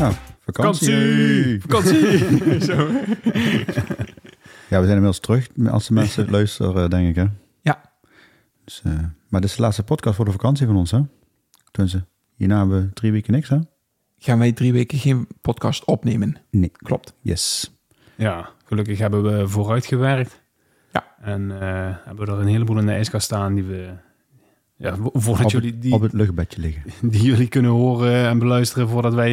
Nou, vakantie. Vakantie! Zo. Ja, we zijn inmiddels terug als de mensen luisteren, eh, denk ik. Hè? Ja. Dus, eh, maar dit is de laatste podcast voor de vakantie van ons, hè? Tenminste, hierna hebben we drie weken niks, hè? Gaan wij drie weken geen podcast opnemen? Nee. Klopt. Yes. Ja, gelukkig hebben we vooruit gewerkt. Ja. En eh, hebben we er een heleboel in de ijskast staan die we... Ja, vo- voordat Op, jullie het, die, op het luchtbedje liggen. die jullie kunnen horen en beluisteren voordat wij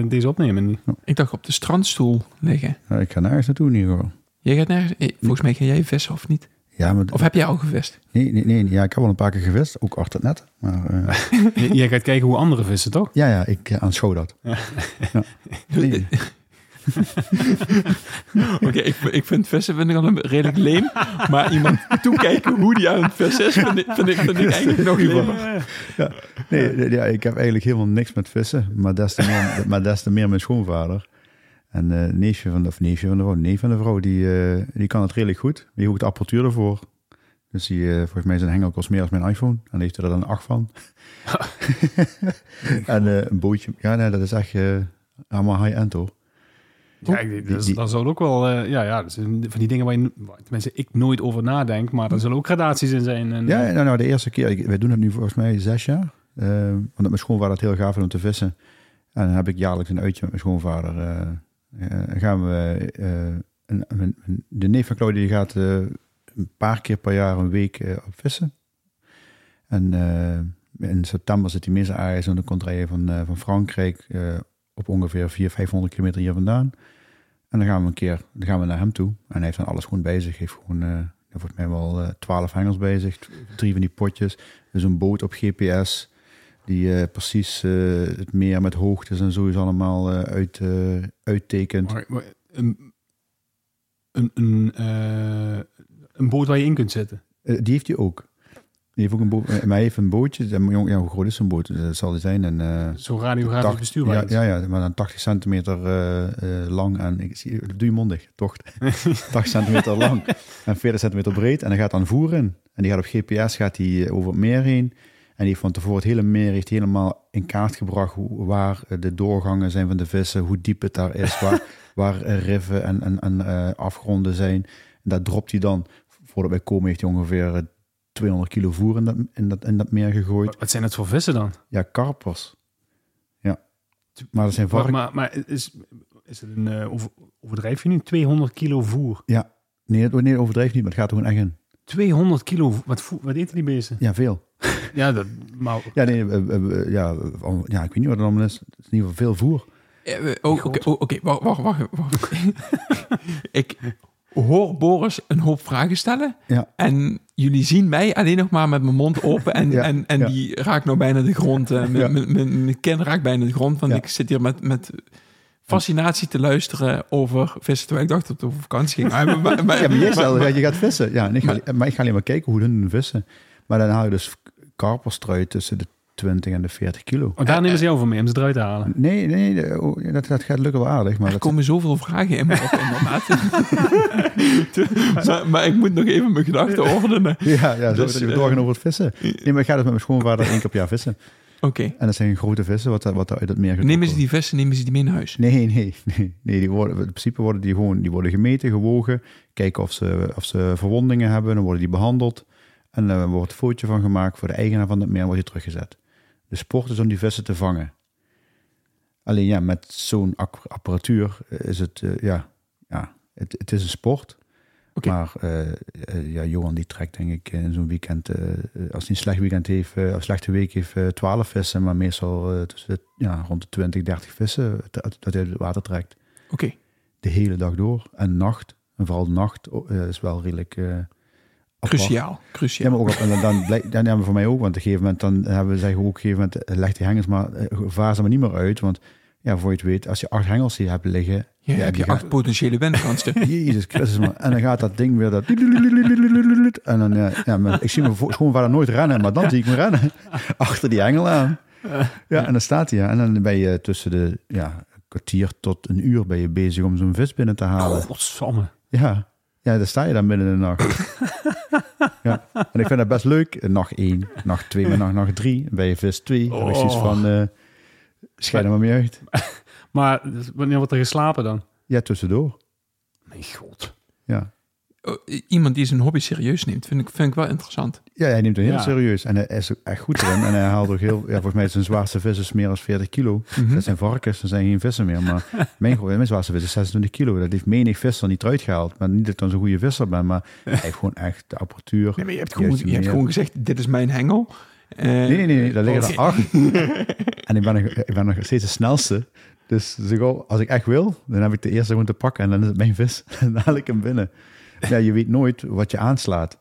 eh, deze opnemen. Ik dacht op de strandstoel liggen. Nou, ik ga nergens naartoe ieder geval. Jij gaat nergens... eh, Volgens mij ga jij vissen of niet? Ja, maar... Of heb jij al gevist? Nee, nee, nee, ja, ik heb wel een paar keer gevist, ook achter het net. Maar eh, Jij gaat kijken hoe anderen vissen, toch? ja, ja, ik uh, aanschouw dat. Ja. Nee. Oké, ik, ik vind vissen vind ik al een redelijk leem. Maar iemand toekijken hoe die aan het vissen is, vind ik, vind ik, vind ik eigenlijk nog lemer. Ja, nee, ja, ik heb eigenlijk helemaal niks met vissen, maar des te meer, maar des te meer mijn schoonvader. En eh neefje van de, of neefje van de vrouw, neef van de vrouw, die, eh, die kan het redelijk goed. Die hoekt de apparatuur ervoor. Dus die, eh, volgens mij zijn hengel kost meer als mijn iPhone. En heeft er dan acht van. en eh, een bootje, ja nee, dat is echt eh, allemaal high-end hoor. Ja, ik, dat, is- die- dat zal ook wel, eh, ja, ja, dat zijn van die dingen waar je, waar tenminste ik nooit over nadenk, maar er zullen ook gradaties in zijn. En, Ja, eh, nou, nou de eerste keer, ik- wij doen het nu volgens mij zes jaar. Eh, omdat mijn schoonvader het heel gaaf om te vissen. En dan heb ik jaarlijks een uitje met mijn schoonvader. eh, gaan we, een, de neef van Claudia die gaat een paar keer per jaar een week op vissen. En in september zit hij meestal ergens en dan komt hij van, van Frankrijk op ongeveer 400, 500 kilometer hier vandaan. En dan gaan we een keer dan gaan we naar hem toe. En hij heeft dan alles gewoon bij zich. Hij heeft gewoon, eh volgens mij wel eh, 12 hengels bij zich. Drie van die potjes. Dus een boot op GPS. Die eh, precies eh, het meer met hoogtes en zo is allemaal eh, uit, eh, uittekent. maar- maar een, een, een, eh, een boot waar je in kunt zitten. Eh, die heeft hij ook. Die heeft ook een boot. eh, Maar hij heeft een bootje. Ja, ja, hoe groot is zo'n boot? Dat zal die zijn. En, eh, Zo'n radiografisch bestuurbaar. Ja, ja, ja, maar dan 80 centimeter eh, lang en ik zie, doe je mondig, tocht. 80 centimeter lang en 40 centimeter breed. En dan gaat dan voeren. En die gaat op GPS gaat die over het meer heen. En die heeft van tevoren het hele meer heeft helemaal in kaart gebracht hoe, waar de doorgangen zijn van de vissen, hoe diep het daar is, waar, waar riffen en, en, en afgronden zijn. En daar dropt hij dan, voordat wij komen, heeft hij ongeveer 200 kilo voer in dat, in dat, in dat meer gegooid. Wat zijn dat voor vissen dan? Ja, karpers. Ja. Maar dat zijn Maar, varken. maar, maar is, is het een eh, over, overdrijf je nu? 200 kilo voer. Ja, nee, dat nee, overdrijf niet, maar het gaat er gewoon echt in. 200 kilo, wat, voer- wat eten die beesten? Ja, veel. Ja, dat, maar Ja, nee, eh, eh, ja, ja, ik weet niet wat het allemaal is. Het is in ieder geval veel voer. Oh, Oké, oh, wacht, wacht. wacht. ik hoor Boris een hoop vragen stellen. Ja. En jullie zien mij alleen nog maar met mijn mond open. En, Ja, en, en ja. die raakt nou bijna de grond. eh, mijn- kin raakt bijna de grond. Want ik zit hier met, met fascinatie te luisteren over vissen. Terwijl ik dacht dat het over vakantie ging. Maar, maar, maar- Ja, maar jij je gaat vissen. Ja, en ik ga, maar ik ga alleen maar kijken hoe hun vissen. Maar dan haal je dus karpers eruit tussen de 20 en de 40 kilo. oh, daar nemen ze jou voor mee om ze eruit te halen. Nee, nee, oh, dat, dat gaat lukken wel aardig. Maar er dat, komen zoveel vragen in me op, inderdaad. maar, maar ik moet nog even mijn gedachten ordenen. ja, ja, zo Dus, dat je eh, doorgaan over het vissen. Nee, maar ik ga dus met mijn schoonvader één keer per jaar vissen. Oké. En dat zijn grote vissen wat, wat uit het meer getrokken Nemen ze die vissen, nemen ze die mee naar huis? Nee, nee, nee. nee die worden, in principe worden die gewoon die worden gemeten, gewogen. Kijken of ze, of ze verwondingen hebben. Dan worden die behandeld. En dan wordt een fotootje van gemaakt voor de eigenaar van het meer. En wordt die teruggezet. De sport is om die vissen te vangen. Alleen ja, met zo'n apparatuur is het, eh, ja, ja het, het is een sport. Maar eh, eh, ja, Johan die trekt denk ik in zo'n weekend, als hij een slecht weekend heeft, of slechte week heeft, eh 12 vissen. Maar meestal tussen ja, rond de 20, 30 vissen dat, hij uit het water trekt. Oké. De hele dag door. En nacht, en vooral de nacht, oh, is wel redelijk... eh. Cruciaal. Ja, Cruciaal. maar ook op, en dan, dan, blijkt- dan hebben we voor mij ook, want op een gegeven moment dan hebben we zeggen ook op een gegeven moment eh, leg die hengels maar eh, vaar ze maar niet meer uit, want ja, voor je het weet, als je acht hengels hier hebt liggen, Ja, ja, heb je acht potentiële windkansen. Jezus Christus, man. En dan gaat dat ding weer dat... En dan, ja, ja, maar ik zie mijn vo- schoonvader nooit rennen, maar dan zie ik hem rennen. Achter die engel aan. Ja, en dan staat hij. En dan ben je tussen de ja, kwartier tot een uur ben je bezig om zo'n vis binnen te halen. Godsamme. Ja. Ja, dan sta je dan midden in de nacht. Ja. En ik vind dat best leuk. Nacht 1, nacht 2, maar nacht, nacht 3. Dan ben je vis 2. Dan heb ik zoiets Oh. van... eh Scheid er maar mee uit. Maar wanneer wordt er geslapen dan? Ja, tussendoor. Mijn god. Ja. Oh, iemand die zijn hobby serieus neemt, vind ik, vind ik wel interessant. Ja, hij neemt het heel Ja. serieus. En hij is ook echt goed erin. En hij haalt ook heel... Ja, volgens mij is zijn zwaarste vis is meer dan 40 kilo. Mhm. Dat zijn varkens, dat zijn geen vissen meer. Maar mijn, mijn zwaarste vis is 26 kilo. Dat heeft menig visser niet eruit gehaald. Maar niet dat ik dan zo'n goede visser ben. Maar hij heeft gewoon echt de apparatuur. Nee, maar je hebt gewoon, je hebt gewoon gezegd, dit is mijn hengel. Eh, Nee, nee, nee. nee daar liggen er acht. en ik ben, nog, ik ben nog steeds de snelste. Dus als ik echt wil, dan heb ik de eerste gewoon te pakken. En dan is het mijn vis. En dan haal ik hem binnen. Ja, je weet nooit wat je aanslaat.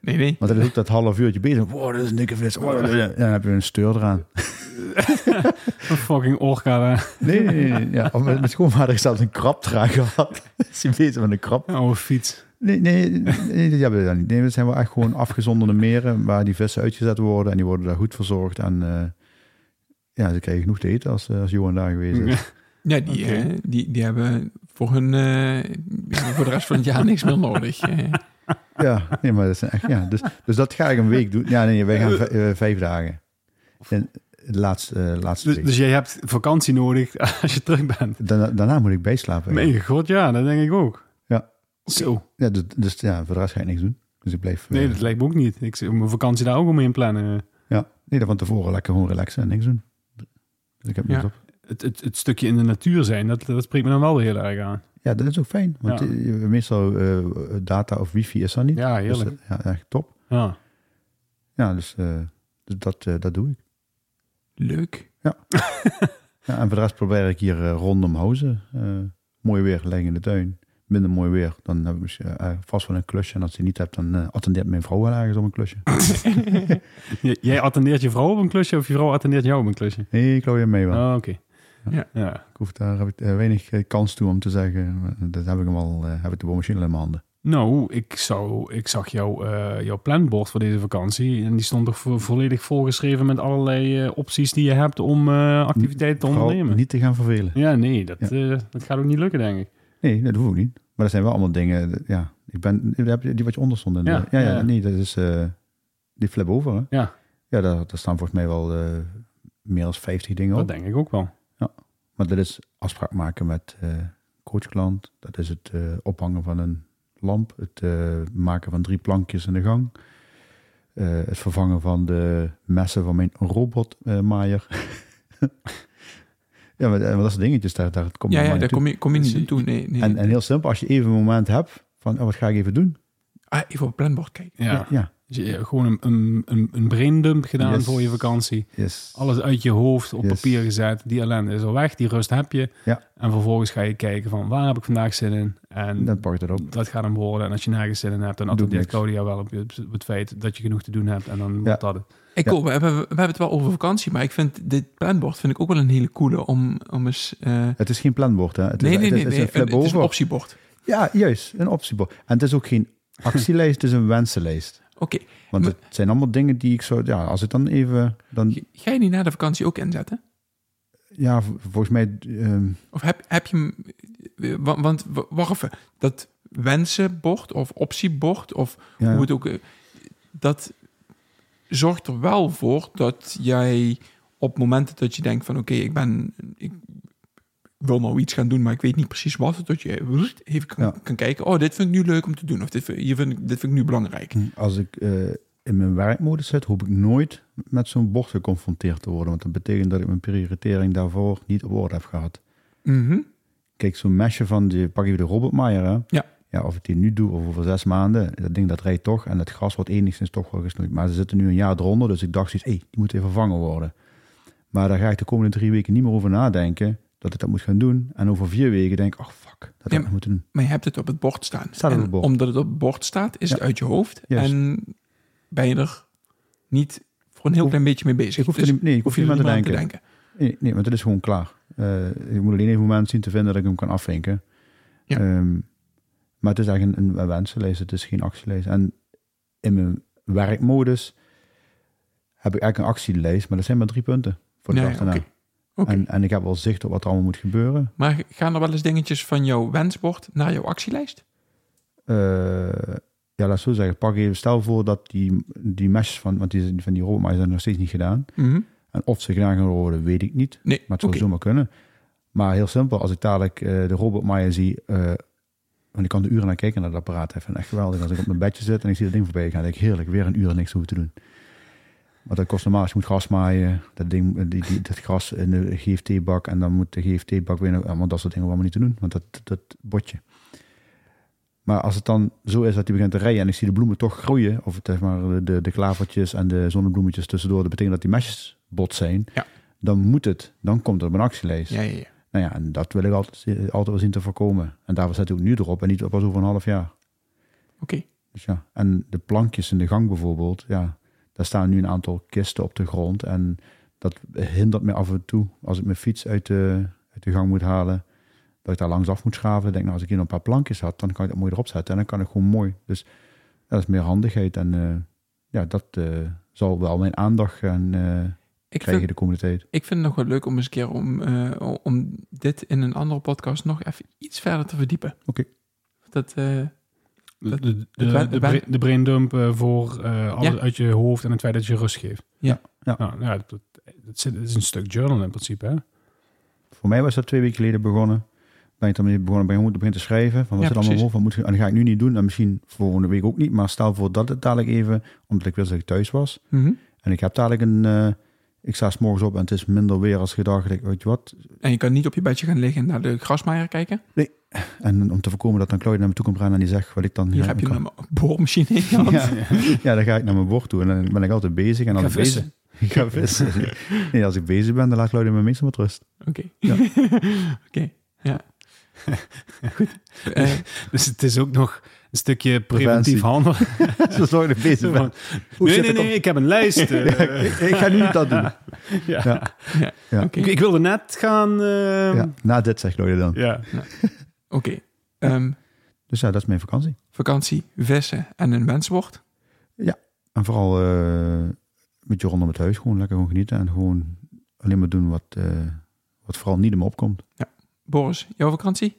Nee, nee. Want dan is ook dat half uurtje bezig. Wow, dat is een dikke. Wow, ja, dan heb je een steur eraan. Een fucking orka. Nee, nee, nee. Ja, of met, met schoonvader heeft zelfs een krab eraan gehad. is hij bezig met een krab? Een oude fiets. Nee, nee, nee, dat hebben we dan niet. Nee, dat zijn wel echt gewoon afgezonderde meren waar die vissen uitgezet worden. En die worden daar goed verzorgd. En eh, ja, ze krijgen genoeg te eten als, eh, als Johan daar geweest is. Ja, die, eh, die, die hebben voor, hun, eh, voor de rest van het jaar niks meer nodig. Eh, Ja, nee, maar dat is echt, ja. Dus, dus dat ga ik een week doen. Ja, nee, wij gaan eh, vijf dagen. En de laatste, laatste Dus, week. dus jij hebt vakantie nodig als je terug bent. Daarna, daarna moet ik bijslapen. Mijn god, ja, dat denk ik ook. Ja. Zo. Ja, dus, dus ja, voor de rest ga ik niks doen. Dus ik blijf... Nee, dat lijkt me ook niet. Ik mijn vakantie daar ook om in plannen. Ja, nee, dan van tevoren lekker gewoon relaxen en niks doen. Dus ik heb niks Ja. op. Het, het, het stukje in de natuur zijn, dat, dat spreekt me dan wel heel erg aan. Ja, dat is ook fijn. Want Ja. meestal eh, data of wifi is er niet. Ja, Dus, heerlijk. eh, ja, echt top. Ja. Ja, dus, eh, dus dat, dat doe ik. leuk. Ja, en voor de rest probeer ik hier rondom huizen. eh, mooi weer, liggen in de tuin. Minder mooi weer, dan heb ik misschien, vast wel een klusje. En als die niet hebt, dan attendeert mijn vrouw wel ergens op een klusje. J- Jij attendeert je vrouw op een klusje of je vrouw attendeert jou op een klusje? Nee, ik hou je mee wel. Oh, oké. Ja. ja. Ik hoef daar heb ik eh, weinig eh, kans toe om te zeggen. maar Dat heb ik hem al, eh, heb ik de boormachine al in mijn handen. Nou, ik, zou, ik zag jou, eh, jouw planbord voor deze vakantie. En die stond toch vo- volledig volgeschreven met allerlei eh, opties die je hebt om eh, activiteiten te ondernemen. niet te gaan vervelen. Ja, nee, dat, Ja. eh, dat gaat ook niet lukken, denk ik. Nee, dat hoef ik niet. Maar dat zijn wel allemaal dingen. eh, Ja, ik ben heb je die wat je onder stond. In de- Ja, ja, ja, ja. nee, dat is eh, die flip over. Hè? Ja. Ja, daar, daar staan volgens mij wel eh, meer dan 50 dingen Dat op. denk ik ook wel. Maar dat is afspraak maken met eh coachklant. Dat is het eh, ophangen van een lamp. Het eh, maken van drie plankjes in de gang. Eh, het vervangen van de messen van mijn robotmaaier. ja, maar, maar dat soort dingetjes, daar, daar kom je Ja, ja daar kom je, kom je niet Dus- naartoe. Nee, nee. En, en heel simpel, als je even een moment hebt van, oh, wat ga ik even doen? ah, even op het planbord kijken. Ja. ja Dus je hebt gewoon een, een, een, een braindump gedaan Yes. voor je vakantie. yes. Alles uit je hoofd op Yes. papier gezet. Die ellende is al weg, die rust heb je. Ja. En vervolgens ga je kijken van waar heb ik vandaag zin in. En Dan pak je het op. dat gaat hem worden. En als je nergens zin in hebt, dan attendeert. Claudia wel op, je- op het feit dat je genoeg te doen hebt. En dan Ja. wordt dat het. Ik Ja. we, hebben, we hebben het wel over vakantie, maar ik vind dit planbord vind ik ook wel een hele coole om, om eens... eh, Het is geen planbord, hè? Het nee, is, nee, het nee, is, nee, het is een flip het is een optiebord. Ja, juist, een optiebord. En het is ook geen actielijst, het is een wensenlijst. Oké, Want Maar- het zijn allemaal dingen die ik zo... Ja, als ik dan even... Dan, ga je die na de vakantie ook inzetten? ja, volgens mij... ehm, Of heb, heb je hem... Want, wa- wacht even, dat wensenbord of optiebord of ja, hoe het ook... eh, Dat zorgt er wel voor dat jij op momenten dat je denkt van... Oké, ik ben... Ik wil nou iets gaan doen, maar ik weet niet precies wat. Dat je even kan, Ja. kan kijken. Oh, dit vind ik nu leuk om te doen. Of dit, vind- hier vind ik, dit vind ik nu belangrijk. als ik eh, in mijn werkmodus zit, hoop ik nooit met zo'n bord geconfronteerd te worden. Want dat betekent dat ik mijn prioritering daarvoor niet op orde heb gehad. Mhm. Kijk, zo'n mesje van, die, pak even de robotmaaier, hè? Ja. Ja, of ik die nu doe of over zes maanden, dat ding dat rijdt toch. En het gras wordt enigszins toch wel gesnoeid. Maar ze zitten nu een jaar eronder, dus ik dacht zoiets, hé, die moet even vervangen worden. Maar daar ga ik de komende drie weken niet meer over nadenken dat ik dat moet gaan doen. En over vier weken denk ik, ach fuck, dat Ja, had ik moeten doen. Maar je hebt het op het bord staan. Staat op het bord. Omdat het op het bord staat, is het uit je hoofd. En ben je er niet voor een heel klein beetje mee bezig. Ik hoef Dus er niet, nee, ik hoef je niet er meer te niet denken. Nee, nee, want het is gewoon klaar. Eh, ik moet alleen even een moment zien te vinden dat ik hem kan afvinken. Ja. Ehm, maar het is eigenlijk een, een wensenlijst, het is geen actielijst. En in mijn werkmodus heb ik eigenlijk een actielijst, maar dat zijn maar drie punten voor de Nee, dag daarna. En, en ik heb wel zicht op wat er allemaal moet gebeuren. Maar gaan er wel eens dingetjes van jouw wensbord naar jouw actielijst? Eh, ja, laat ik zo zeggen. Pak even, stel voor dat die, die meshes van, want die, van die robotmaaien zijn nog steeds niet gedaan. Mhm. En of ze gedaan gaan worden, weet ik niet. Nee, Maar het zou oké. zomaar kunnen. Maar heel simpel, als ik dadelijk eh, de robotmaaier zie... eh, want ik kan de uren naar kijken naar dat apparaat. Even echt geweldig. Als ik op mijn bedje zit en ik zie dat ding voorbij gaan... denk ik heerlijk, weer een uur niks hoeven te doen. Want dat kost normaal, als je moet gras maaien... Dat, ding, eh, die, die, dat gras in de GFT-bak... en dan moet de GFT-bak weer... Want dat soort dingen allemaal niet te doen. Want dat, dat botje. Maar als het dan zo is dat die begint te rijden... en ik zie de bloemen toch groeien... of het, zeg maar de, de, klavertjes en de zonnebloemetjes tussendoor... dat betekent dat die mesjes bot zijn... Ja. dan moet het. Dan komt er op een actielijst. Ja, ja, ja. Nou ja, en dat wil ik altijd, altijd wel zien te voorkomen. En daarvoor zet ik ook nu erop en niet pas over een half jaar. Oké. Dus ja, en de plankjes in de gang bijvoorbeeld, ja, daar staan nu een aantal kisten op de grond. En dat hindert me af en toe, als ik mijn fiets uit de, uit de gang moet halen, dat ik daar langs af moet schaven. Ik denk, nou, als ik hier nog een paar plankjes had, dan kan ik dat mooi erop zetten. En dan kan ik gewoon mooi. Dus dat is meer handigheid. En eh, ja, dat eh, zal wel mijn aandacht gaan eh, Ik krijgen vind, de komende tijd. ik vind het nog wel leuk om eens een keer om, om dit in een andere podcast nog even iets verder te verdiepen. Oké. Dat- de, het de, de, het braindump eh, voor eh, alles Ja. uit je hoofd en het feit dat je rust geeft. Ja. Ja. Nou, ja, dat, dat, is een stuk journal in principe. Hè? Voor mij was dat twee weken geleden begonnen. Ben ik daarmee begonnen, ben ik moeten beginnen te schrijven. Van wat Ja, zit allemaal wat moet en dat ga ik nu niet doen. En misschien volgende week ook niet. Maar stel voor dat het dadelijk even, omdat ik wist dat ik thuis was. mhm. En ik heb dadelijk een, eh, ik sta s morgens op en het is minder weer als gedacht. Ik, weet je wat? En je kan niet op je bedje gaan liggen en naar de grasmaaier kijken. En om te voorkomen dat dan Claudia naar me toe komt rennen en die zegt wat ik dan... Hier heb je kan- een boormachine in je hand. ja, ja, dan ga ik naar mijn bord toe en dan ben ik altijd bezig. En Ga ik vissen. ik ga vissen. Nee, als ik bezig ben, dan laat Claudia me meestal met rust. Oké. Ja. Oké, ja. Goed. Eh, Dus het is ook nog een stukje preventief Preventie. handelen. Zo zorg ik dat ik bezig nee, nee, nee, ik heb een lijst. eh, ik, ik ga nu niet dat doen. ja. Ja. ja. Ja. Ik, ik wilde net gaan... eh, Ja, na dit zegt Claudia dan. ja. Oké. Ehm, Dus ja, dat is mijn vakantie. vakantie, vissen en een wenswoord. En vooral eh, een beetje rondom het huis. Gewoon lekker gewoon genieten. En gewoon alleen maar doen wat, eh, wat vooral niet in me opkomt. Boris, jouw vakantie?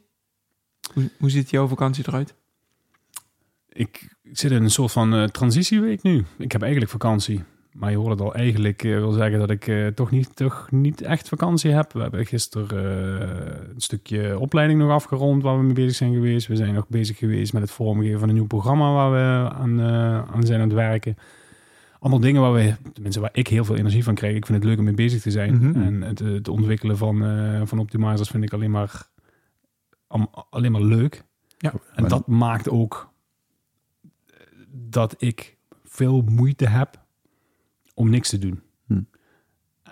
Hoe, hoe ziet jouw vakantie eruit? Ik, zit in een soort van eh, transitieweek nu. Ik heb eigenlijk vakantie. Maar je hoort het al eigenlijk eh, wil zeggen dat ik eh, toch, niet, toch niet echt vakantie heb. We hebben gisteren een stukje opleiding nog afgerond waar we mee bezig zijn geweest. We zijn nog bezig geweest met het vormgeven van een nieuw programma waar we aan, aan zijn aan het werken. Allemaal dingen waar we, tenminste waar ik heel veel energie van krijg. Ik vind het leuk om mee bezig te zijn. Mhm. En het, het ontwikkelen van, eh van optimizers vind ik alleen maar, alleen maar leuk. Ja. En Maar- dat maakt ook dat ik veel moeite heb om niks te doen. Hm.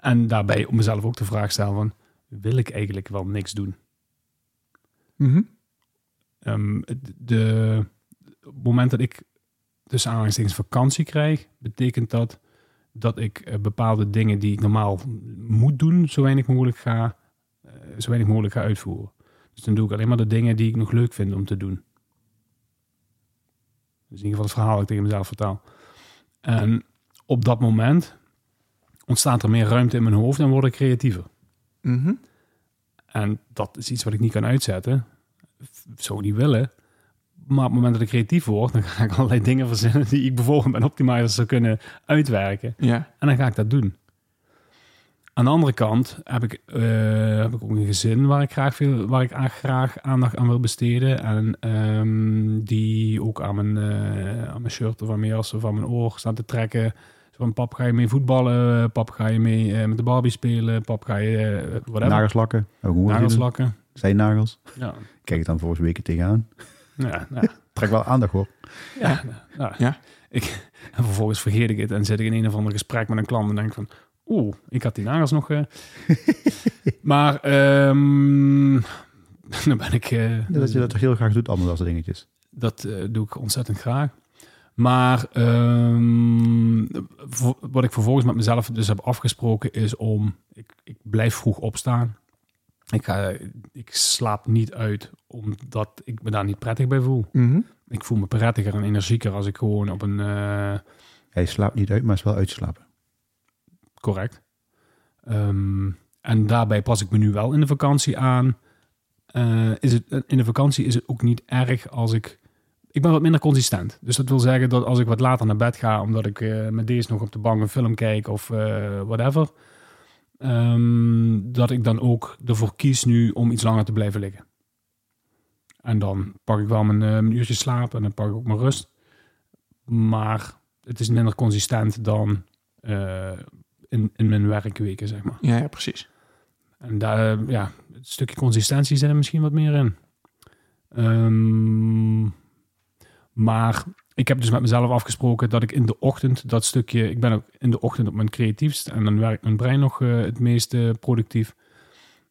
En daarbij om mezelf ook de vraag stellen van, wil ik eigenlijk wel niks doen? Ehm, het- de, op het moment dat ik tussen aanhalingstekens vakantie krijg, betekent dat dat ik eh, bepaalde dingen die ik normaal moet doen, zo weinig mogelijk ga, eh, zo weinig mogelijk ga uitvoeren. Dus dan doe ik alleen maar de dingen die ik nog leuk vind om te doen. Dus in ieder geval het verhaal dat ik tegen mezelf vertaal. En op dat moment ontstaat er meer ruimte in mijn hoofd en word ik creatiever. Mhm. En dat is iets wat ik niet kan uitzetten. Zou ik niet willen. Maar op het moment dat ik creatief word, dan ga ik allerlei dingen verzinnen die ik bijvoorbeeld met Optimizer zou kunnen uitwerken. Ja. En dan ga ik dat doen. Aan de andere kant heb ik, eh, heb ik ook een gezin waar ik graag, veel, waar ik graag aandacht aan wil besteden. En ehm, die ook aan mijn, eh, aan mijn shirt of aan mijn jas of aan mijn oor staan te trekken. Zo van, pap, ga je mee voetballen? Pap, ga je mee eh, met de Barbie spelen? Pap, ga je whatever. Nagelslakken. Ook gewoon Nagelslakken. Zijn nagels. Ja. Kijk ik dan volgens weken tegenaan. Ja, nou, Trek wel aandacht hoor. ja, nou, Ja. Ik, en vervolgens vergeet ik het en zit ik in een of ander gesprek met een klant en denk van, oeh, ik had die nagels nog. eh. maar ehm, dan ben ik. eh, Dat je dat toch heel graag doet, allemaal dat soort dingetjes. Dat eh, doe ik ontzettend graag. Maar ehm, wat ik vervolgens met mezelf dus heb afgesproken is om... Ik, ik blijf vroeg opstaan. Ik, ga, ik slaap niet uit omdat ik me daar niet prettig bij voel. Mhm. Ik voel me prettiger en energieker als ik gewoon op een... eh, Hij slaapt niet uit, maar is wel uitslapen. correct. Ehm, en daarbij pas ik me nu wel in de vakantie aan. Eh, is het, in de vakantie is het ook niet erg als ik... Ik ben wat minder consistent. Dus dat wil zeggen dat als ik wat later naar bed ga... omdat ik eh, met deze nog op de bank een film kijk of eh, whatever... ehm, dat ik dan ook ervoor kies nu om iets langer te blijven liggen. En dan pak ik wel mijn, eh, mijn uurtje slaap en dan pak ik ook mijn rust. Maar het is minder consistent dan eh, in, in mijn werkweken, zeg maar. Ja, ja, precies. En daar, eh, ja, het stukje consistentie zit er misschien wat meer in. Ehm, maar ik heb dus met mezelf afgesproken dat ik in de ochtend dat stukje, ik ben ook in de ochtend op mijn creatiefst en dan werkt mijn brein nog eh, het meest eh, productief.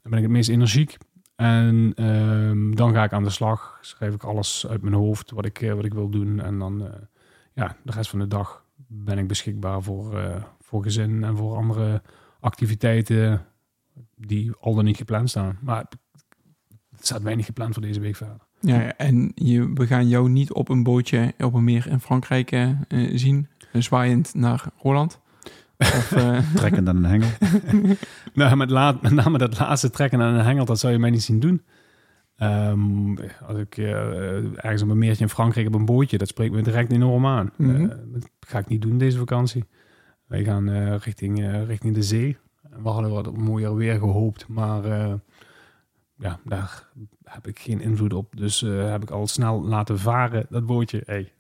Dan ben ik het meest energiek. En ehm, dan ga ik aan de slag, schrijf ik alles uit mijn hoofd wat ik, eh, wat ik wil doen. En dan, ja, de rest van de dag ben ik beschikbaar voor, voor gezin en voor andere activiteiten die al dan niet gepland staan. Maar het staat weinig gepland voor deze week verder. Ja, en je, we gaan jou niet op een bootje op een meer in Frankrijk eh, eh, zien, eh, zwaaiend naar Holland. Of, Trekkend aan een hengel. Nou, met, la- met name dat laatste trekken aan een hengel, dat zou je mij niet zien doen. Ehm, als ik ergens op een meertje in Frankrijk op een bootje, dat spreekt me direct enorm aan. Eh, dat ga ik niet doen deze vakantie. Wij gaan richting, richting de zee. We hadden wat mooier weer gehoopt, maar ja, daar heb ik geen invloed op. Dus eh, heb ik al snel laten varen, dat bootje. Hey.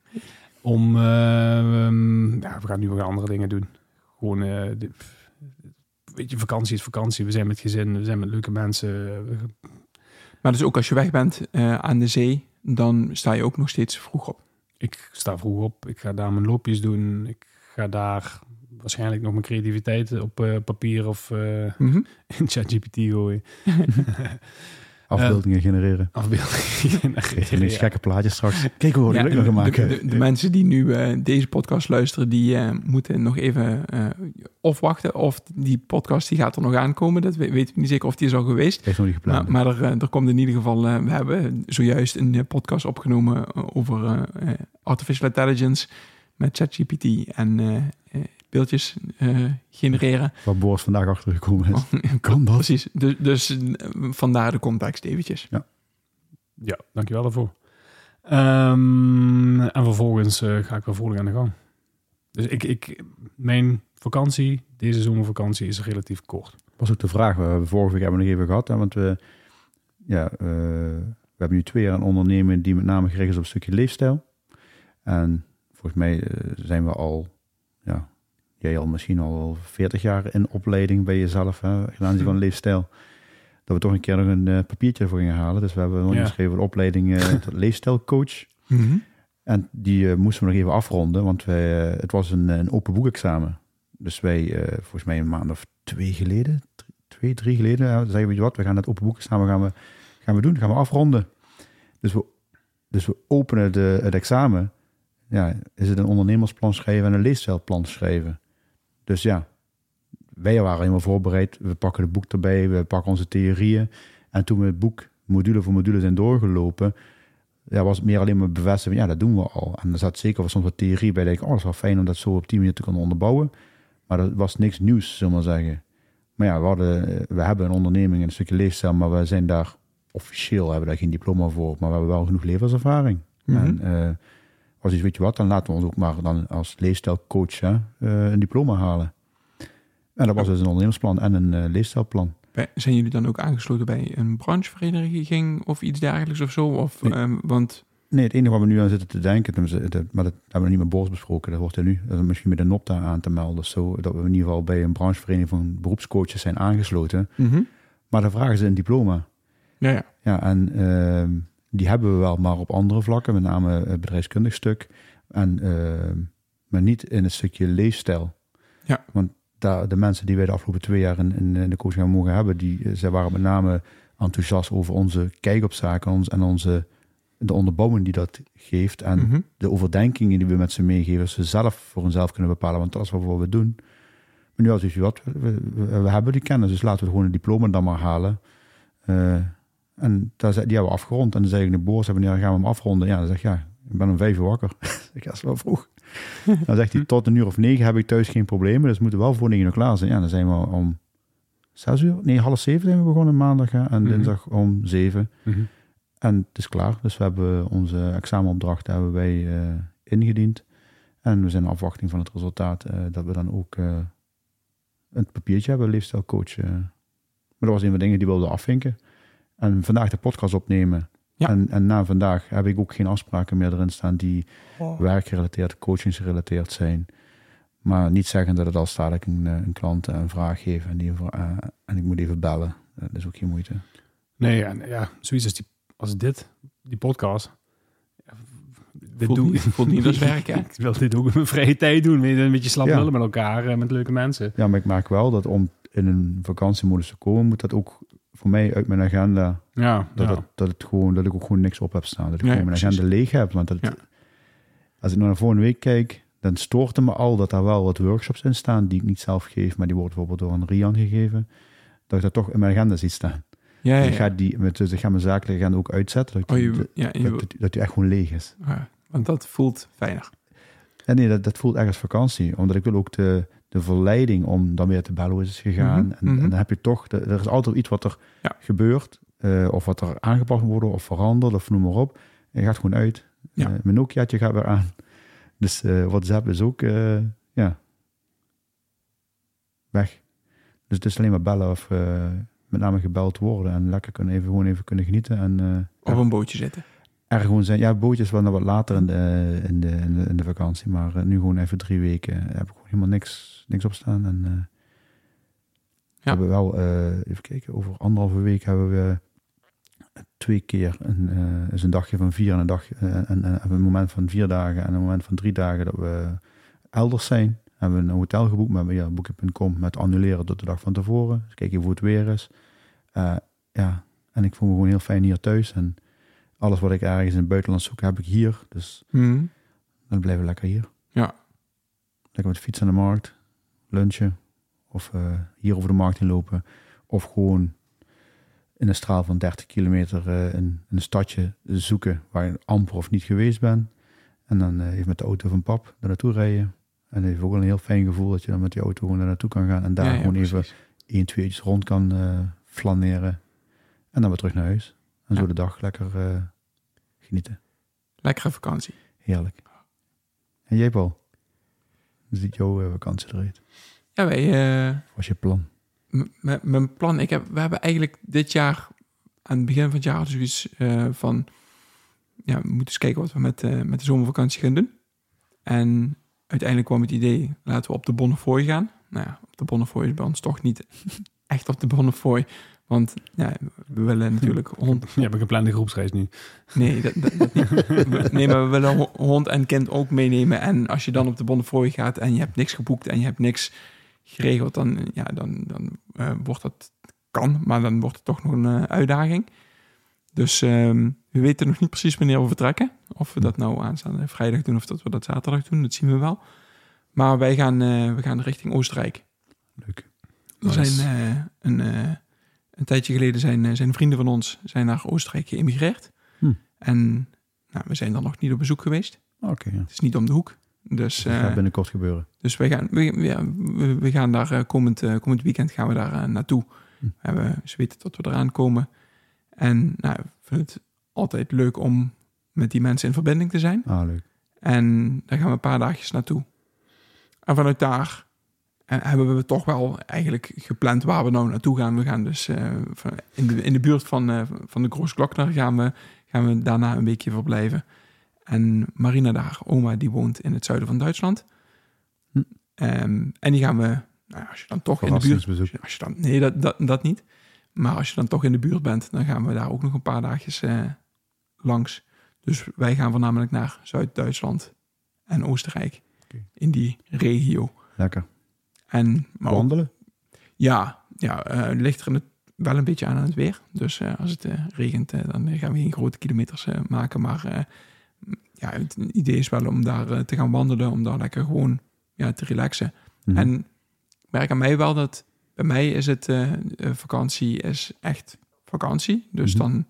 Om, eh, ehm, ja, we gaan nu weer andere dingen doen. Gewoon, eh, de- weet je, vakantie is vakantie. We zijn met gezin, we zijn met leuke mensen. Maar dus ook als je weg bent aan de zee, dan sta je ook nog steeds vroeg op. Ik sta vroeg op, ik ga daar mijn loopjes doen. Ik ga daar waarschijnlijk nog mijn creativiteit op eh, papier of eh, Mhm. in ChatGPT gooien. Afbeeldingen genereren. Afbeeldingen. Je ineens gekke plaatjes straks. Kijk hoe we Ja, de, maken. de- de mensen die nu eh, deze podcast luisteren, die eh, moeten nog even eh, of wachten of die podcast die gaat er nog aankomen. Dat we- weten we niet zeker of die is al geweest. Heeft nog niet gepland. Maar, maar er, eh, er komt in ieder geval, eh, we hebben zojuist een eh, podcast opgenomen eh, over eh, eh, artificial intelligence met ChatGPT en eh, eh, beeldjes eh, genereren. Waar Boris vandaag achter gekomen is. Kan dat? Precies, dus, dus eh, vandaar de context eventjes. Ja, dankjewel daarvoor. Ehm, en vervolgens eh, ga ik weer vrolijk aan de gang. Dus ik, ik, mijn vakantie, deze zomervakantie, is relatief kort. was ook de vraag. We hebben vorige week hebben we nog even gehad. Hè, want we, ja, eh, we hebben nu twee jaar een onderneming die met name gericht is op een stukje leefstijl. En volgens mij zijn we al, ja, jij al misschien al 40 jaar in opleiding bij jezelf, hè, aanzien van leefstijl. Dat we toch een keer nog een eh, papiertje voor gingen halen. Dus we hebben nog Ja. geschreven de opleiding tot leefstijlcoach. En die eh, moesten we nog even afronden, want wij, het was een, een open boekexamen. Dus wij, volgens mij een maand of twee geleden, twee, drie geleden, ja, zeiden we, wat, we gaan het open boekexamen gaan we, gaan we doen, gaan we afronden. Dus we, dus we openen de, het examen. Ja, is het een ondernemersplan schrijven en een leefstijlplan schrijven. Dus ja, wij waren helemaal voorbereid. We pakken het boek erbij, we pakken onze theorieën. En toen we het boek module voor module zijn doorgelopen, ja, was het meer alleen maar bevestiging. van, Ja, dat doen we al. En er zat zeker soms wat theorie bij. Dat ik, oh, dat is wel fijn om dat zo op die manier te kunnen onderbouwen. Maar dat was niks nieuws, zullen we maar zeggen. Maar ja, we, hadden, we hebben een onderneming en een stukje leefstijl, maar we zijn daar officieel, hebben we daar geen diploma voor. Maar we hebben wel genoeg levenservaring. Mhm. En eh was iets, weet je wat, dan laten we ons ook maar dan als leefstijlcoach hè, eh, een diploma halen. En dat was dus een ondernemersplan en een eh, leefstijlplan. Zijn jullie dan ook aangesloten bij een branchevereniging of iets dergelijks of zo? Of, Nee. ehm, want Nee, het enige waar we nu aan zitten te denken, maar dat hebben we niet met Boris besproken, dat wordt er nu misschien met de NOPTA aan te melden. Zo, dat we in ieder geval bij een branchevereniging van beroepscoaches zijn aangesloten. Maar de vraag is een diploma. ja, ja. Ja, en ehm, die hebben we wel, maar op andere vlakken, met name het bedrijfskundig stuk. En, eh, maar niet in het stukje leefstijl. Ja. Want daar, de mensen die wij de afgelopen twee jaar in, in, in de coaching hebben mogen hebben, die, eh, zij waren met name enthousiast over onze kijk op zaken ons, en onze, de onderbouwing die dat geeft. En Mhm. de overdenkingen die we met ze meegeven, ze zelf voor hunzelf kunnen bepalen, want dat is wat we doen. Maar nu had ik wat, we, we, we hebben die kennis, dus laten we gewoon een diploma dan maar halen. Eh, en daar, die hebben we afgerond. En dan zei ik de wanneer gaan we hem afronden? Ja, dan zeg ik, ja, ik ben om vijf uur wakker. Ik dat is wel vroeg. Dan zegt hij, tot een uur of negen heb ik thuis geen problemen, dus we moeten wel voor negen uur klaar zijn. Ja, dan zijn we om zes uur, nee, half zeven zijn we begonnen maandag hè, en Mhm. dinsdag om zeven. Mhm. En het is klaar. Dus we hebben onze examenopdracht hebben wij eh, ingediend. En we zijn in afwachting van het resultaat eh, dat we dan ook eh, een papiertje hebben, leefstijlcoach. Maar dat was een van de dingen die we wilden afvinken. En vandaag de podcast opnemen. Ja. En, en na vandaag heb ik ook geen afspraken meer erin staan die werkgerelateerd, coachingsgerelateerd zijn. Maar niet zeggen dat het al staat dat ik een, eh, een klant een vraag geef en, die, eh, en ik moet even bellen. Eh, dat is ook geen moeite. Nee, en ja, zoiets als, die, als dit, die podcast. Dit Voelt, doe niet, voelt niet als werk, hè? Ik wil dit ook in mijn vrije tijd doen. Weet je, Een beetje slap Ja. met elkaar, eh, met leuke mensen. Ja, maar ik merk wel dat om in een vakantiemodus te komen, moet dat ook voor mij uit mijn agenda, Ja, dat, ja. het, dat, het gewoon, dat ik ook gewoon niks op heb staan. Dat ik gewoon mijn precies. agenda leeg heb. Want dat, Ja. als ik naar de volgende week kijk, dan stoort het me al dat daar wel wat workshops in staan die ik niet zelf geef, maar die worden bijvoorbeeld door een Rian gegeven. Dat ik dat toch in mijn agenda zie staan. Ja, ja, Dus ik ga die, met, dus ik ga mijn zakelijke agenda ook uitzetten. Dat, Oh, je, ja, je, dat, dat die echt gewoon leeg is. ja, want dat voelt fijner. Ja, nee, dat, dat voelt als vakantie. Omdat ik wil ook de, de verleiding om dan weer te bellen is gegaan. Mhm, en, Mhm. en dan heb je toch, de- er is altijd iets wat er Ja. gebeurt. eh, of wat er aangepast moet worden of veranderd of noem maar op. En je gaat gewoon uit. Ja. Eh, mijn Nokiaatje gaat weer aan. Dus eh WhatsApp is ook, ja, weg. Dus het is alleen maar bellen of met name gebeld worden. En lekker kunnen even, gewoon even kunnen genieten. En Op een bootje zitten. Er gewoon zijn. Ja, bootjes wel nog wat later in de, in de, in de, in de vakantie. Maar eh, nu gewoon even drie weken heb ik gewoon helemaal niks, niks op staan. En eh, we hebben wel, eh, even kijken, over anderhalve week hebben we twee keer een, eh, is een dagje van vier en een, dag, eh, en, en een moment van vier dagen en een moment van drie dagen dat we elders zijn. Hebben we een hotel geboekt met ja, boeken.com met annuleren tot de dag van tevoren. Dus kijken hoe het weer is. Eh, ja, en ik voel me gewoon heel fijn hier thuis. En alles wat ik ergens in het buitenland zoek, heb ik hier. Dus Mhm. dan blijven we lekker hier. Ja. Lekker met de fiets aan de markt, lunchen. Of eh, hier over de markt inlopen. Of gewoon in een straal van 30 kilometer eh, in een stadje zoeken waar je amper of niet geweest bent. En dan eh, even met de auto van pap daar naartoe rijden. En heeft ook wel een heel fijn gevoel dat je dan met die auto gewoon daar naartoe kan gaan. En daar Ja, ja, gewoon even één, twee rond kan flaneren. En dan weer terug naar huis. En zo de dag lekker eh, genieten. Lekkere vakantie. Heerlijk. En jij Paul? Hoe ziet jouw eh, vakantie eruit? Ja, wij, eh, Wat was je plan? mijn plan, ik heb, we hebben eigenlijk dit jaar, aan het begin van het jaar, zoiets eh, van, ja, we moeten eens kijken wat we met, met de zomervakantie gaan doen. En uiteindelijk kwam het idee, laten we op de Bonnefoy gaan. Nou ja, op de Bonnefoy is bij ons toch niet echt op de Bonnefoy, want ja, we willen natuurlijk hond, Je hebt een geplande groepsreis nu. Nee, dat, dat, dat niet. Nee, maar we willen ho- hond en kind ook meenemen. En als je dan op de Bonnefoy gaat en je hebt niks geboekt en je hebt niks geregeld, dan, ja, dan, dan eh, wordt dat kan, maar dan wordt het toch nog een eh, uitdaging. Dus ehm, we weten nog niet precies wanneer we vertrekken. Of we dat nou aanstaande vrijdag doen of dat we dat zaterdag doen, dat zien we wel. Maar wij gaan, eh, we gaan richting Oostenrijk. Leuk. Er Nice. zijn een, een tijdje geleden zijn, eh, zijn vrienden van ons zijn naar Oostenrijk geëmigreerd. Hm. En nou, we zijn dan nog niet op bezoek geweest. Oké, ja. Het is niet om de hoek. Dus, Dat eh, gaat binnenkort gebeuren. dus wij gaan, we, ja, we, we gaan daar eh, komend, eh, komend weekend gaan we daar eh, naartoe. Hm. We hebben, ze weten dat we eraan komen. En nou, ik vind het altijd leuk om met die mensen in verbinding te zijn. Ah, leuk. En daar gaan we een paar dagjes naartoe. En vanuit daar eh, hebben we toch wel eigenlijk gepland waar we nou naartoe gaan. We gaan dus eh, in, de, in de buurt van, eh, van de Groosglockner gaan we, gaan we daarna een weekje verblijven. En Marina daar, oma, die woont in het zuiden van Duitsland. Hm. Ehm, en die gaan we, nou, als je dan toch in de buurt... Als je dan, nee, dat, dat, dat niet. Maar als je dan toch in de buurt bent, dan gaan we daar ook nog een paar dagjes eh, langs. Dus wij gaan voornamelijk naar Zuid-Duitsland en Oostenrijk. In die regio. Lekker. En, maar ook- Wandelen? ja, ja het ligt er het wel een beetje aan aan het weer. Dus eh, als het eh, regent, dan gaan we geen grote kilometers maken. Maar ja, het idee is wel om daar te gaan wandelen, om daar lekker gewoon ja, te relaxen. Mhm. En ik merk aan mij wel dat bij mij is het vakantie is echt vakantie. Dus Mhm. dan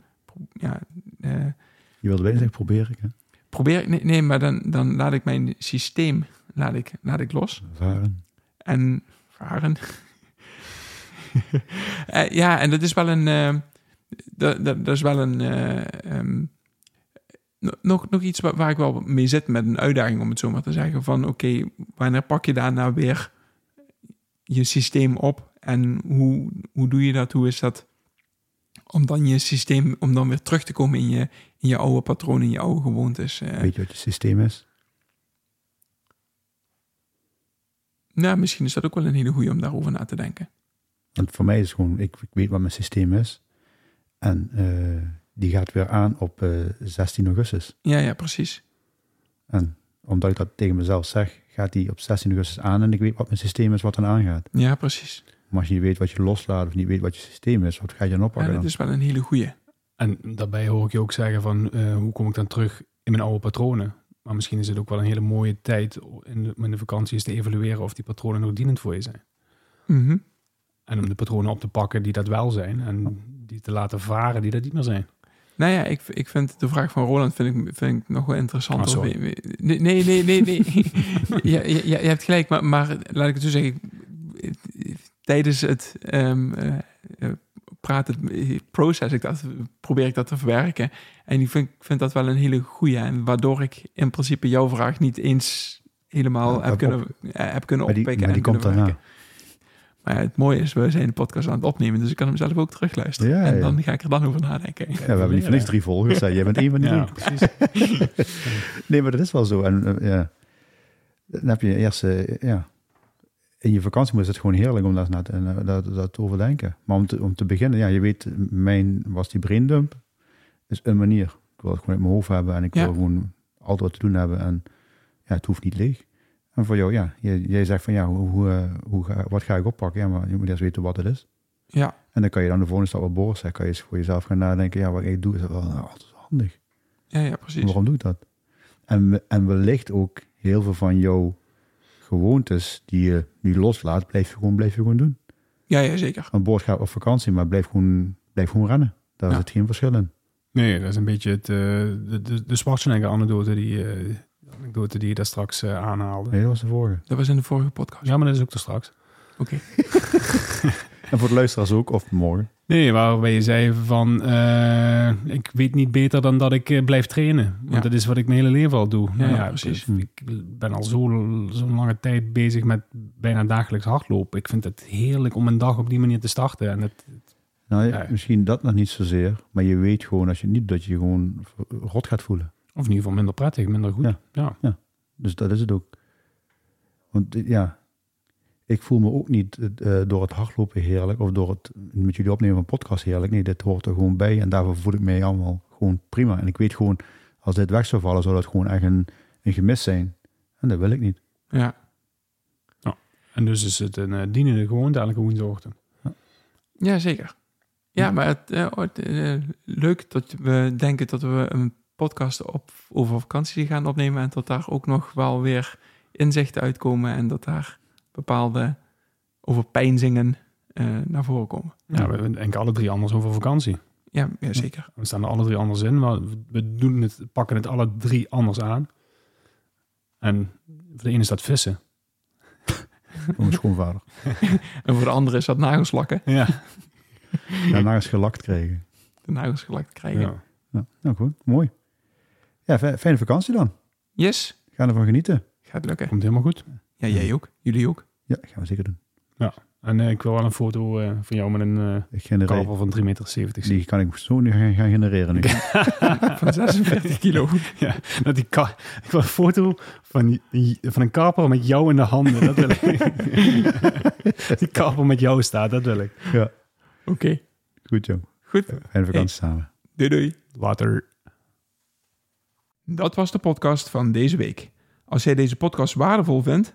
ja, Je wilde bijna zeggen, probeer ik. Hè? probeer ik, nee, nee maar dan, dan laat ik mijn systeem laat ik, laat ik los Varen. En varen. Eh, ja, en dat is wel een, eh, dat, dat, is wel een, eh, ehm, no- nog, nog iets waar, ik wel mee zit met een uitdaging, om het zo maar te zeggen. Van oké, wanneer pak je daarna weer je systeem op en hoe, hoe doe je dat? Hoe is dat? Om dan je systeem, om dan weer terug te komen in je, in je oude patronen, in je oude gewoontes. Weet je wat je systeem is? Nou, misschien is dat ook wel een hele goede om daarover na te denken. Want voor mij is het gewoon, ik, ik weet wat mijn systeem is. En eh, die gaat weer aan op eh, 16 augustus. Ja, ja, precies. En omdat ik dat tegen mezelf zeg, gaat die op 16 augustus aan en ik weet wat mijn systeem is wat dan aangaat. Ja, precies. Maar als je niet weet wat je loslaat of niet weet wat je systeem is, wat ga je dan Ja, oppakken dat dan? is wel een hele goede. En daarbij hoor ik je ook zeggen van eh, hoe kom ik dan terug in mijn oude patronen. Maar misschien is het ook wel een hele mooie tijd in de, in de vakantie is te evalueren of die patronen nog dienend voor je zijn. Mhm. En om de patronen op te pakken die dat wel zijn en die te laten varen die dat niet meer zijn. Nou ja, ik, ik vind de vraag van Roland vind ik, vind ik nog wel interessant. Oh, sorry. Nee, nee, nee, nee. nee. ja, je hebt gelijk, maar, maar laat ik het zo zeggen. Tijdens het ehm, eh, eh, process ik dat, probeer ik dat te verwerken. En ik vind, ik vind dat wel een hele goede. En waardoor ik in principe jouw vraag niet eens helemaal Ja, heb, op- kunnen, eh, heb kunnen Maar die, oppikken. maar die en komt daarna. Maar ja, het mooie is, we zijn de podcast aan het opnemen, dus ik kan hem zelf ook terugluisteren. Ja, en ja. dan ga ik er dan over nadenken. Ja, we hebben niet voor niks drie volgers. hè. Jij bent één van die Ja, drie. precies. Nee, maar dat is wel zo. En eh, ja, dan heb je eerst, eh, ja, in je vakantie is het gewoon heerlijk om te, eh, dat, dat te overdenken. Maar om te, om te beginnen, ja, je weet, mijn was die braindump, is een manier. Ik wil het gewoon in mijn hoofd hebben en ik Ja. wil gewoon altijd wat te doen hebben en ja, het hoeft niet leeg. En voor jou, ja, jij, jij zegt van ja, hoe, hoe, eh, hoe ga, wat ga ik oppakken? Ja, maar je moet eerst weten wat het is. Ja, En dan kan je dan de volgende stap op boord zeggen, kan je eens voor jezelf gaan nadenken, ja, wat ik doe is wel nou, altijd handig. ja, ja precies. Waarom doe ik dat? En, en wellicht ook heel veel van jouw gewoontes die je nu loslaat, blijf je gewoon, blijf je gewoon doen. Ja, ja, zeker. Een boord gaat op vakantie, maar blijf gewoon, blijf gewoon rennen. Daar Ja. zit geen verschil in. Nee, dat is een beetje het, eh, de, de, de Schwarzenegger-anekdote die, eh, de anekdote die je daar straks eh, aanhaalde. Nee, dat was de vorige. Dat was in de vorige podcast. Ja, maar dat is ook er straks. Oké. En voor de luisteraars ook, of morgen. Nee, waarbij je zei van, eh, ik weet niet beter dan dat ik eh, blijf trainen. Want Ja. dat is wat ik mijn hele leven al doe. Nou Ja, precies. Ik, ik ben al zo- zo'n lange tijd bezig met bijna dagelijks hardlopen. Ik vind het heerlijk om een dag op die manier te starten. En het, Nou, ja, Ja. misschien dat nog niet zozeer, maar je weet gewoon als je niet dat je gewoon rot gaat voelen. of in ieder geval minder prettig, minder goed. Ja. Ja. Dus dat is het ook. Want eh, ja, ik voel me ook niet eh, door het hardlopen heerlijk of door het met jullie opnemen van podcast heerlijk. Nee, dit hoort er gewoon bij en daarvoor voel ik mij allemaal gewoon prima. En ik weet gewoon, als dit weg zou vallen, zou dat gewoon echt een, een gemis zijn. En dat wil ik niet. Ja. En dus is het een uh, dienende gewoonte elke woensdagochtend. ja, zeker. Ja, maar het, eh, het, eh, leuk dat we denken dat we een podcast op, over vakantie gaan opnemen en dat daar ook nog wel weer inzichten uitkomen en dat daar bepaalde overpeinzingen eh naar voren komen. Ja, we denken alle drie anders over vakantie. Ja, ja zeker. We staan er alle drie anders in, maar we doen het, pakken het alle drie anders aan. En voor de ene is dat vissen. Voor mijn schoonvader. En voor de andere is dat nagelslakken. Ja. Daarna eens gelakt krijgen. De nagels gelakt krijgen. ja. Ja, nou goed, mooi. Ja, fi- fijne vakantie dan. Yes, Ga ervan genieten. gaat lukken. Komt helemaal goed. Ja, jij ook. Jullie ook. Ja, gaan we zeker doen. En eh, ik wil wel een foto eh, van jou met een eh Ik genereer, karpel van 3,70 meter die kan ik zo nu gaan, gaan genereren. Nu. Van 46 kilo. Ja, dat die ka- ik wil een foto van, die- van een karper met jou in de handen. Dat wil ik. die karper met jou staat, dat wil ik. Oké, Goed, joh. goed. Fijne vakantie samen. Doei doei. Later. Dat was de podcast van deze week. Als jij deze podcast waardevol vindt,